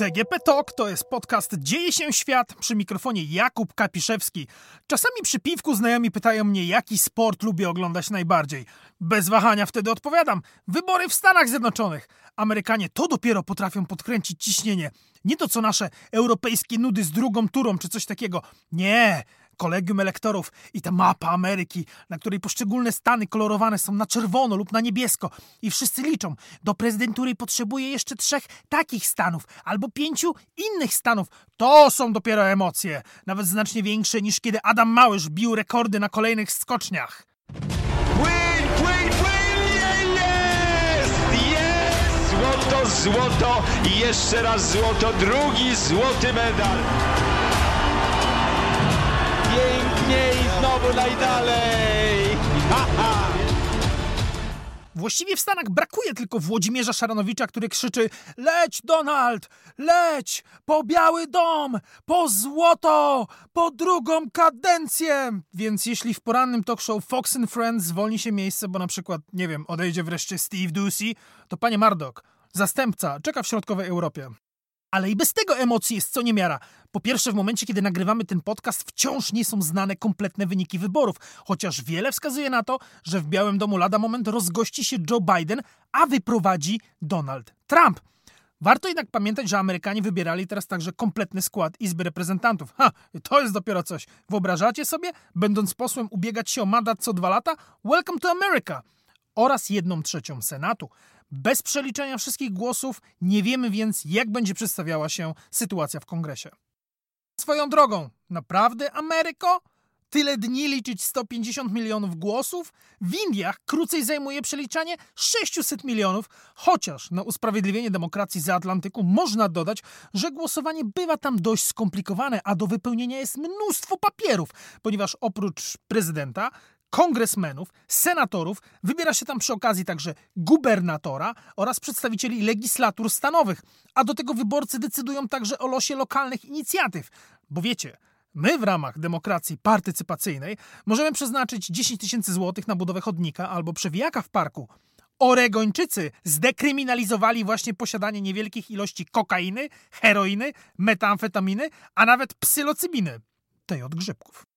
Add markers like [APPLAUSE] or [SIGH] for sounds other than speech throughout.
DGP Talk to jest podcast Dzieje się świat przy mikrofonie Jakub Kapiszewski. Czasami przy piwku znajomi pytają mnie, jaki sport lubię oglądać najbardziej. Bez wahania wtedy odpowiadam: wybory w Stanach Zjednoczonych. Amerykanie to dopiero potrafią podkręcić ciśnienie. Nie to co nasze europejskie nudy z drugą turą czy coś takiego. Nie, kolegium elektorów i ta mapa Ameryki, na której poszczególne stany kolorowane są na czerwono lub na niebiesko i wszyscy liczą. Do prezydentury potrzebuje jeszcze trzech takich stanów albo pięciu innych stanów. To są dopiero emocje, nawet znacznie większe niż kiedy Adam Małysz bił rekordy na kolejnych skoczniach. Płyń, płyń! Jest! Jest! Złoto, złoto i jeszcze raz złoto, drugi złoty medal. I znowu najdalej. Ha, ha. Właściwie w Stanach brakuje tylko Włodzimierza Szaranowicza, który krzyczy Leć Donald, leć po Biały Dom, po złoto, po drugą kadencję. Więc jeśli w porannym talk show Fox and Friends zwolni się miejsce, bo na przykład, nie wiem, odejdzie wreszcie Steve Ducey, to panie Mardok, zastępca, czeka w środkowej Europie. Ale i bez tego emocji jest co niemiara. Po pierwsze, w momencie, kiedy nagrywamy ten podcast, wciąż nie są znane kompletne wyniki wyborów, chociaż wiele wskazuje na to, że w Białym Domu lada moment rozgości się Joe Biden, a wyprowadzi Donald Trump. Warto jednak pamiętać, że Amerykanie wybierali teraz także kompletny skład Izby Reprezentantów. Ha, to jest dopiero coś. Wyobrażacie sobie, będąc posłem, ubiegać się o mandat co dwa lata? Welcome to America! Oraz jedną trzecią Senatu. Bez przeliczenia wszystkich głosów nie wiemy więc, jak będzie przedstawiała się sytuacja w kongresie. Swoją drogą, naprawdę Ameryko? Tyle dni liczyć 150 milionów głosów? W Indiach krócej zajmuje przeliczanie 600 milionów, chociaż na usprawiedliwienie demokracji za Atlantyku można dodać, że głosowanie bywa tam dość skomplikowane, a do wypełnienia jest mnóstwo papierów, ponieważ oprócz prezydenta kongresmenów, senatorów, wybiera się tam przy okazji także gubernatora oraz przedstawicieli legislatur stanowych, a do tego wyborcy decydują także o losie lokalnych inicjatyw. Bo wiecie, my w ramach demokracji partycypacyjnej możemy przeznaczyć 10 tysięcy złotych na budowę chodnika albo przewijaka w parku. Oregończycy zdekryminalizowali właśnie posiadanie niewielkich ilości kokainy, heroiny, metamfetaminy, a nawet psylocybiny, tej od grzybków.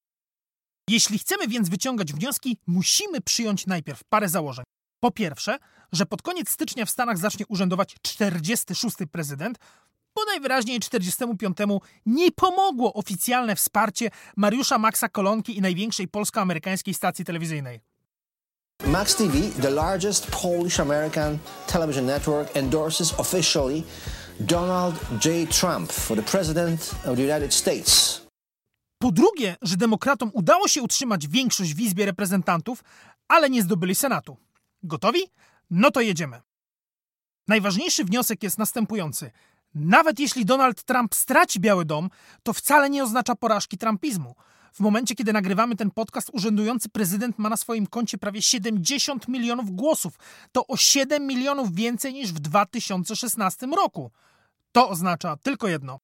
Jeśli chcemy więc wyciągać wnioski, musimy przyjąć najpierw parę założeń. Po pierwsze, że pod koniec stycznia w Stanach zacznie urzędować 46. prezydent, bo najwyraźniej 45. nie pomogło oficjalne wsparcie Mariusza Maxa Kolonki i największej polsko-amerykańskiej stacji telewizyjnej. Max TV, the largest Polish American television network, endorses officially Donald J. Trump for the President of the United States. Po drugie, że demokratom udało się utrzymać większość w Izbie Reprezentantów, ale nie zdobyli Senatu. Gotowi? No to jedziemy. Najważniejszy wniosek jest następujący. Nawet jeśli Donald Trump straci Biały Dom, to wcale nie oznacza porażki trumpizmu. W momencie, kiedy nagrywamy ten podcast, urzędujący prezydent ma na swoim koncie prawie 70 milionów głosów. To o 7 milionów więcej niż w 2016 roku. To oznacza tylko jedno.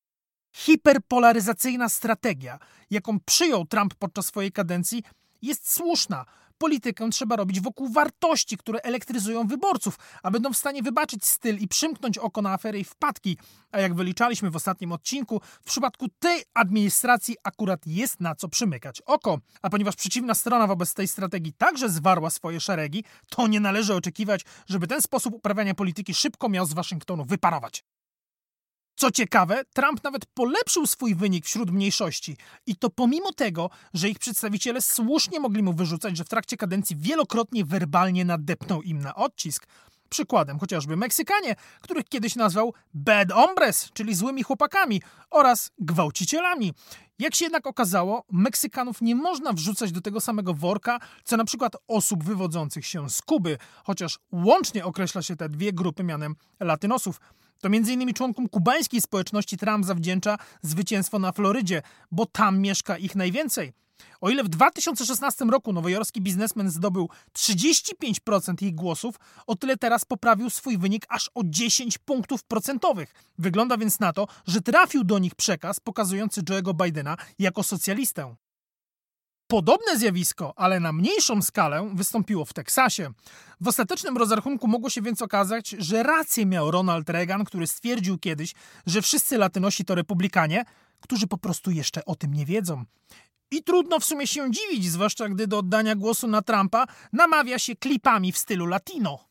Hiperpolaryzacyjna strategia, jaką przyjął Trump podczas swojej kadencji, jest słuszna. Politykę trzeba robić wokół wartości, które elektryzują wyborców, a będą w stanie wybaczyć styl i przymknąć oko na afery i wpadki. A jak wyliczaliśmy w ostatnim odcinku, w przypadku tej administracji akurat jest na co przymykać oko. A ponieważ przeciwna strona wobec tej strategii także zwarła swoje szeregi, to nie należy oczekiwać, żeby ten sposób uprawiania polityki szybko miał z Waszyngtonu wyparować. Co ciekawe, Trump nawet polepszył swój wynik wśród mniejszości i to pomimo tego, że ich przedstawiciele słusznie mogli mu wyrzucać, że w trakcie kadencji wielokrotnie werbalnie nadepnął im na odcisk. Przykładem chociażby Meksykanie, których kiedyś nazwał bad hombres, czyli złymi chłopakami, oraz gwałcicielami. Jak się jednak okazało, Meksykanów nie można wrzucać do tego samego worka, co na przykład osób wywodzących się z Kuby, chociaż łącznie określa się te dwie grupy mianem latynosów. To m.in. członkom kubańskiej społeczności Trump zawdzięcza zwycięstwo na Florydzie, bo tam mieszka ich najwięcej. O ile w 2016 roku nowojorski biznesmen zdobył 35% ich głosów, o tyle teraz poprawił swój wynik aż o 10 punktów procentowych. Wygląda więc na to, że trafił do nich przekaz pokazujący Joe'ego Bidena jako socjalistę. Podobne zjawisko, ale na mniejszą skalę, wystąpiło w Teksasie. W ostatecznym rozrachunku mogło się więc okazać, że rację miał Ronald Reagan, który stwierdził kiedyś, że wszyscy Latynosi to republikanie, którzy po prostu jeszcze o tym nie wiedzą. I trudno w sumie się dziwić, zwłaszcza gdy do oddania głosu na Trumpa namawia się klipami w stylu latino.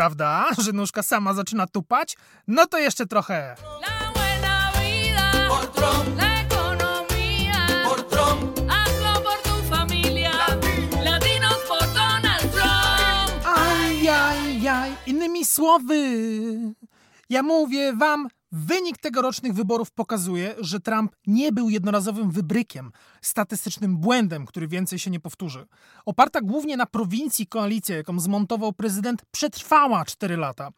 Prawda, [LAUGHS] że nóżka sama zaczyna tupać? No to jeszcze trochę. Innymi słowy, ja mówię wam, wynik tegorocznych wyborów pokazuje, że Trump nie był jednorazowym wybrykiem, statystycznym błędem, który więcej się nie powtórzy. Oparta głównie na prowincji koalicja, jaką zmontował prezydent, przetrwała 4 lata.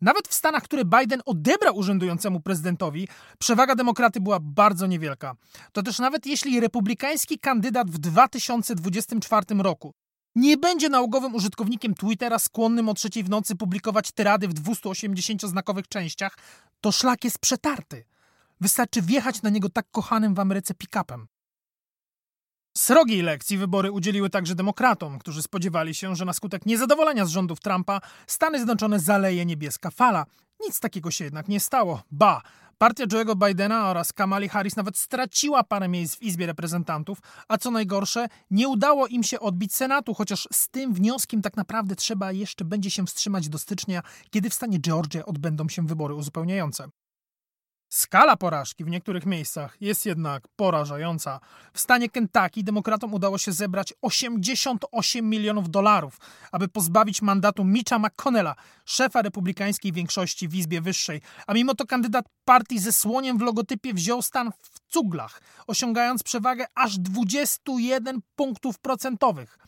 Nawet w Stanach, które Biden odebrał urzędującemu prezydentowi, przewaga demokraty była bardzo niewielka. To też nawet jeśli republikański kandydat w 2024 roku nie będzie nałogowym użytkownikiem Twittera skłonnym o trzeciej w nocy publikować tyrady w 280-znakowych częściach, to szlak jest przetarty. Wystarczy wjechać na niego tak kochanym w Ameryce pick-upem. Srogiej lekcji wybory udzieliły także demokratom, którzy spodziewali się, że na skutek niezadowolenia z rządów Trumpa Stany Zjednoczone zaleje niebieska fala. Nic takiego się jednak nie stało. Ba, Partia Joe'ego Bidena oraz Kamali Harris nawet straciła parę miejsc w Izbie Reprezentantów, a co najgorsze, nie udało im się odbić Senatu, chociaż z tym wnioskiem tak naprawdę trzeba jeszcze będzie się wstrzymać do stycznia, kiedy w stanie Georgia odbędą się wybory uzupełniające. Skala porażki w niektórych miejscach jest jednak porażająca. W stanie Kentucky demokratom udało się zebrać 88 milionów dolarów, aby pozbawić mandatu Mitcha McConnella, szefa republikańskiej większości w Izbie Wyższej, a mimo to kandydat partii ze słoniem w logotypie wziął stan w cuglach, osiągając przewagę aż 21 punktów procentowych.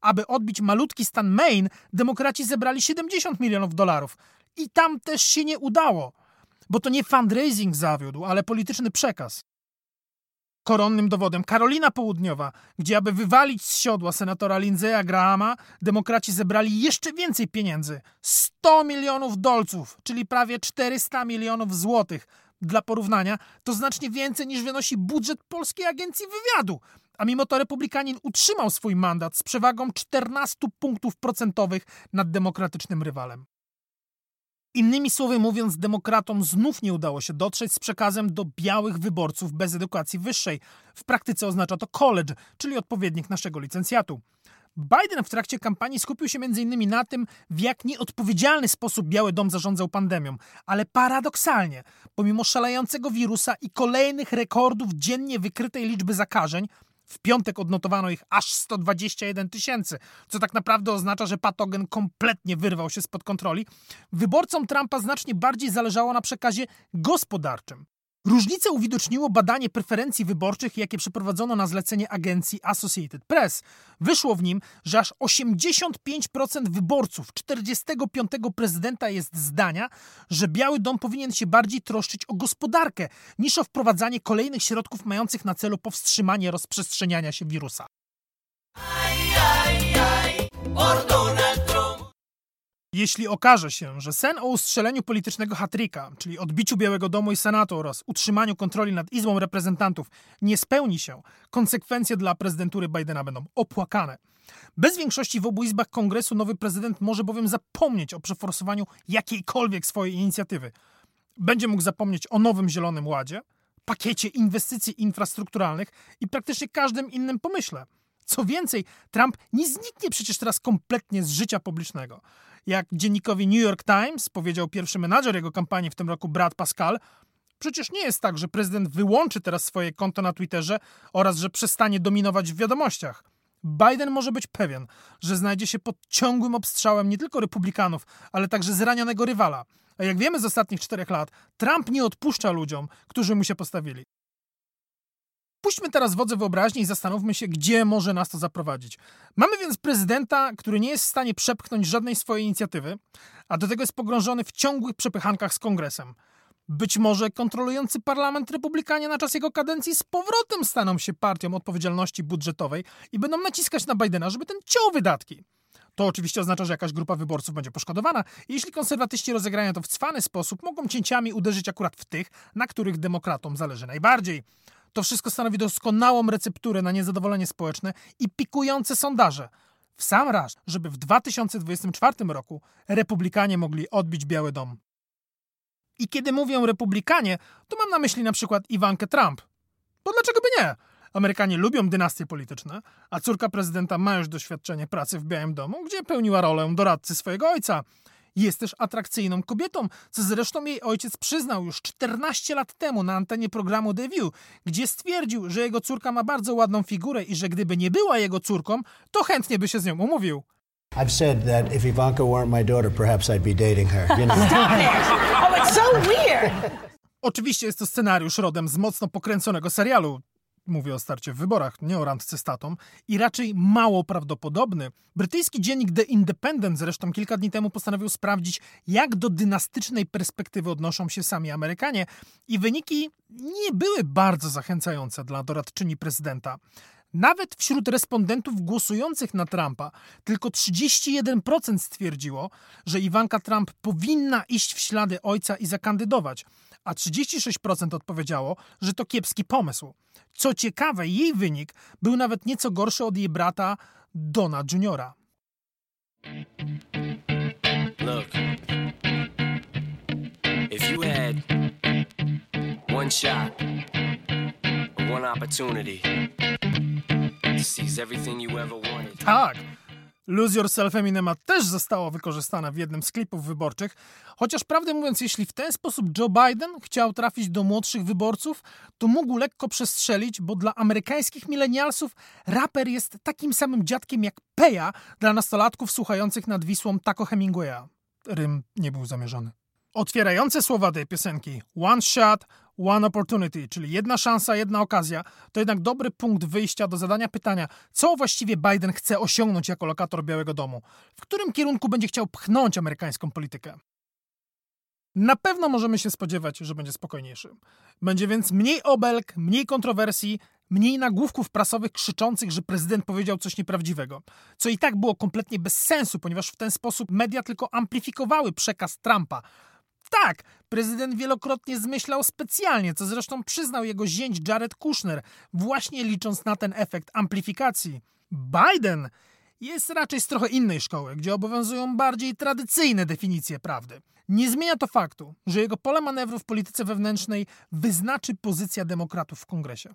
Aby odbić malutki stan Maine, demokraci zebrali 70 milionów dolarów. I tam też się nie udało bo to nie fundraising zawiódł, ale polityczny przekaz. Koronnym dowodem Karolina Południowa, gdzie aby wywalić z siodła senatora Lindsaya Grahama, demokraci zebrali jeszcze więcej pieniędzy 100 milionów dolców, czyli prawie 400 milionów złotych. Dla porównania, to znacznie więcej niż wynosi budżet Polskiej Agencji Wywiadu. A mimo to republikanin utrzymał swój mandat z przewagą 14 punktów procentowych nad demokratycznym rywalem. Innymi słowy mówiąc, demokratom znów nie udało się dotrzeć z przekazem do białych wyborców bez edukacji wyższej. W praktyce oznacza to college, czyli odpowiednik naszego licencjatu. Biden w trakcie kampanii skupił się m.in. na tym, w jak nieodpowiedzialny sposób Biały Dom zarządzał pandemią, ale paradoksalnie, pomimo szalejącego wirusa i kolejnych rekordów dziennie wykrytej liczby zakażeń, w piątek odnotowano ich aż 121 tysięcy, co tak naprawdę oznacza, że patogen kompletnie wyrwał się spod kontroli. Wyborcom Trumpa znacznie bardziej zależało na przekazie gospodarczym. Różnicę uwidoczniło badanie preferencji wyborczych, jakie przeprowadzono na zlecenie agencji Associated Press. Wyszło w nim, że aż 85% wyborców 45. prezydenta jest zdania, że Biały Dom powinien się bardziej troszczyć o gospodarkę niż o wprowadzanie kolejnych środków mających na celu powstrzymanie rozprzestrzeniania się wirusa. Jeśli okaże się, że sen o ustrzeleniu politycznego hatryka, czyli odbiciu Białego Domu i Senatu oraz utrzymaniu kontroli nad Izbą Reprezentantów nie spełni się, konsekwencje dla prezydentury Bidena będą opłakane. Bez większości w obu izbach kongresu nowy prezydent może bowiem zapomnieć o przeforsowaniu jakiejkolwiek swojej inicjatywy. Będzie mógł zapomnieć o nowym Zielonym Ładzie, pakiecie inwestycji infrastrukturalnych i praktycznie każdym innym pomyśle. Co więcej, Trump nie zniknie przecież teraz kompletnie z życia publicznego. Jak dziennikowi New York Times powiedział pierwszy menadżer jego kampanii w tym roku, Brad Pascal, przecież nie jest tak, że prezydent wyłączy teraz swoje konto na Twitterze oraz że przestanie dominować w wiadomościach. Biden może być pewien, że znajdzie się pod ciągłym obstrzałem nie tylko republikanów, ale także zranionego rywala. A jak wiemy z ostatnich czterech lat, Trump nie odpuszcza ludziom, którzy mu się postawili. Puśćmy teraz wodze wyobraźni i zastanówmy się, gdzie może nas to zaprowadzić. Mamy więc prezydenta, który nie jest w stanie przepchnąć żadnej swojej inicjatywy, a do tego jest pogrążony w ciągłych przepychankach z kongresem. Być może kontrolujący parlament republikanie na czas jego kadencji z powrotem staną się partią odpowiedzialności budżetowej i będą naciskać na Bidena, żeby ten ciął wydatki. To oczywiście oznacza, że jakaś grupa wyborców będzie poszkodowana. I jeśli konserwatyści rozegrają to w cwany sposób, mogą cięciami uderzyć akurat w tych, na których demokratom zależy najbardziej. To wszystko stanowi doskonałą recepturę na niezadowolenie społeczne i pikujące sondaże. W sam raz, żeby w 2024 roku republikanie mogli odbić Biały Dom. I kiedy mówię republikanie, to mam na myśli na przykład Iwankę Trump. Bo dlaczego by nie? Amerykanie lubią dynastie polityczne, a córka prezydenta ma już doświadczenie pracy w Białym Domu, gdzie pełniła rolę doradcy swojego ojca. Jest też atrakcyjną kobietą, co zresztą jej ojciec przyznał już 14 lat temu na antenie programu The View, gdzie stwierdził, że jego córka ma bardzo ładną figurę i że gdyby nie była jego córką, to chętnie by się z nią umówił. I've said that if Ivanka weren't my daughter, perhaps I'd be dating her. You know? Oh, it's so weird. Oczywiście jest to scenariusz rodem z mocno pokręconego serialu. Mówię o starcie w wyborach, nie o randce z tatą. I raczej mało prawdopodobny. Brytyjski dziennik The Independent zresztą kilka dni temu postanowił sprawdzić, jak do dynastycznej perspektywy odnoszą się sami Amerykanie. I wyniki nie były bardzo zachęcające dla doradczyni prezydenta. Nawet wśród respondentów głosujących na Trumpa tylko 31% stwierdziło, że Iwanka Trump powinna iść w ślady ojca i zakandydować, a 36% odpowiedziało, że to kiepski pomysł. Co ciekawe, jej wynik był nawet nieco gorszy od jej brata Dona Juniora. Look, if you had one shot, one opportunity to seize everything you ever wanted. Tak. Lose Yourself Eminema też zostało wykorzystane w jednym z klipów wyborczych, chociaż prawdę mówiąc, jeśli w ten sposób Joe Biden chciał trafić do młodszych wyborców, to mógł lekko przestrzelić, bo dla amerykańskich milenialsów raper jest takim samym dziadkiem jak Peja dla nastolatków słuchających nad Wisłą Taco Hemingwaya. Rym nie był zamierzony. Otwierające słowa tej piosenki One Shot, One Opportunity, czyli jedna szansa, jedna okazja, to jednak dobry punkt wyjścia do zadania pytania, co właściwie Biden chce osiągnąć jako lokator Białego Domu, w którym kierunku będzie chciał pchnąć amerykańską politykę. Na pewno możemy się spodziewać, że będzie spokojniejszy. Będzie więc mniej obelg, mniej kontrowersji, mniej nagłówków prasowych krzyczących, że prezydent powiedział coś nieprawdziwego. Co i tak było kompletnie bez sensu, ponieważ w ten sposób media tylko amplifikowały przekaz Trumpa, tak, prezydent wielokrotnie zmyślał specjalnie, co zresztą przyznał jego zięć Jared Kushner, właśnie licząc na ten efekt amplifikacji. Biden jest raczej z trochę innej szkoły, gdzie obowiązują bardziej tradycyjne definicje prawdy. Nie zmienia to faktu, że jego pole manewru w polityce wewnętrznej wyznaczy pozycja demokratów w kongresie.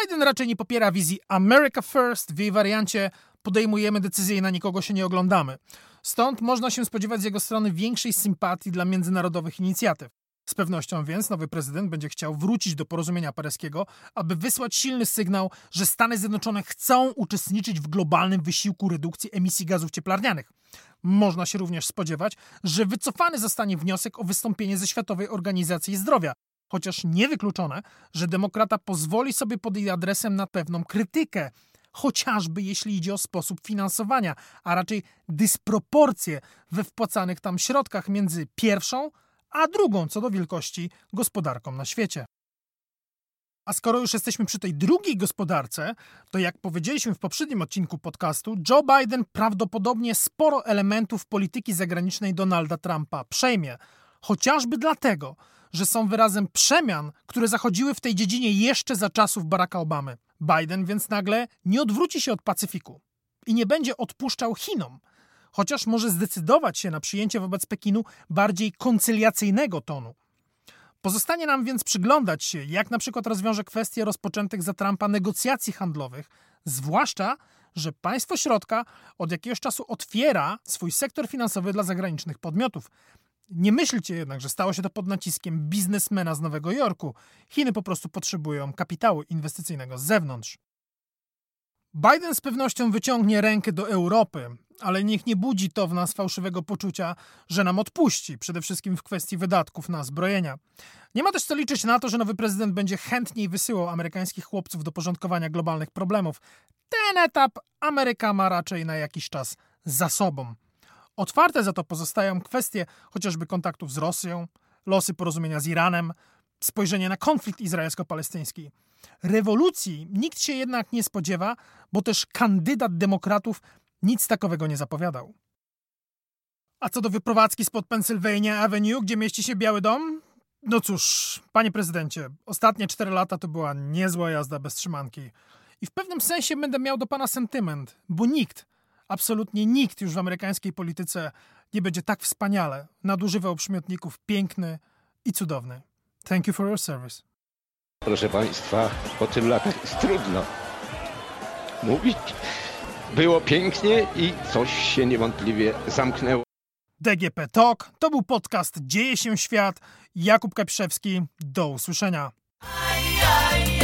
Biden raczej nie popiera wizji America First w jej wariancie podejmujemy decyzje i na nikogo się nie oglądamy. Stąd można się spodziewać z jego strony większej sympatii dla międzynarodowych inicjatyw. Z pewnością więc nowy prezydent będzie chciał wrócić do porozumienia paryskiego, aby wysłać silny sygnał, że Stany Zjednoczone chcą uczestniczyć w globalnym wysiłku redukcji emisji gazów cieplarnianych. Można się również spodziewać, że wycofany zostanie wniosek o wystąpienie ze Światowej Organizacji Zdrowia, chociaż niewykluczone, że demokrata pozwoli sobie pod jej adresem na pewną krytykę, chociażby jeśli idzie o sposób finansowania, a raczej dysproporcje we wpłacanych tam środkach między pierwszą a drugą co do wielkości gospodarką na świecie. A skoro już jesteśmy przy tej drugiej gospodarce, to jak powiedzieliśmy w poprzednim odcinku podcastu, Joe Biden prawdopodobnie sporo elementów polityki zagranicznej Donalda Trumpa przejmie. Chociażby dlatego, że są wyrazem przemian, które zachodziły w tej dziedzinie jeszcze za czasów Baracka Obamy. Biden więc nagle nie odwróci się od Pacyfiku i nie będzie odpuszczał Chinom, chociaż może zdecydować się na przyjęcie wobec Pekinu bardziej koncyliacyjnego tonu. Pozostanie nam więc przyglądać się, jak na przykład rozwiąże kwestie rozpoczętych za Trumpa negocjacji handlowych, zwłaszcza, że państwo środka od jakiegoś czasu otwiera swój sektor finansowy dla zagranicznych podmiotów. Nie myślcie jednak, że stało się to pod naciskiem biznesmena z Nowego Jorku. Chiny po prostu potrzebują kapitału inwestycyjnego z zewnątrz. Biden z pewnością wyciągnie rękę do Europy, ale niech nie budzi to w nas fałszywego poczucia, że nam odpuści, przede wszystkim w kwestii wydatków na zbrojenia. Nie ma też co liczyć na to, że nowy prezydent będzie chętniej wysyłał amerykańskich chłopców do porządkowania globalnych problemów. Ten etap Ameryka ma raczej na jakiś czas za sobą. Otwarte za to pozostają kwestie chociażby kontaktów z Rosją, losy porozumienia z Iranem, spojrzenie na konflikt izraelsko-palestyński. Rewolucji nikt się jednak nie spodziewa, bo też kandydat demokratów Nic takowego nie zapowiadał. A co do wyprowadzki spod Pennsylvania Avenue, gdzie mieści się Biały Dom? No cóż, panie prezydencie, ostatnie cztery lata to była niezła jazda bez trzymanki. I w pewnym sensie będę miał do pana sentyment, bo nikt, absolutnie nikt już w amerykańskiej polityce nie będzie tak wspaniale nadużywał przymiotników piękny i cudowny. Thank you for your service. Proszę Państwa, po tym latach jest trudno mówić. Było pięknie i coś się niewątpliwie zamknęło. DGP Talk to był podcast Dzieje się świat. Jakub Kapiszewski. Do usłyszenia. Ay, ay,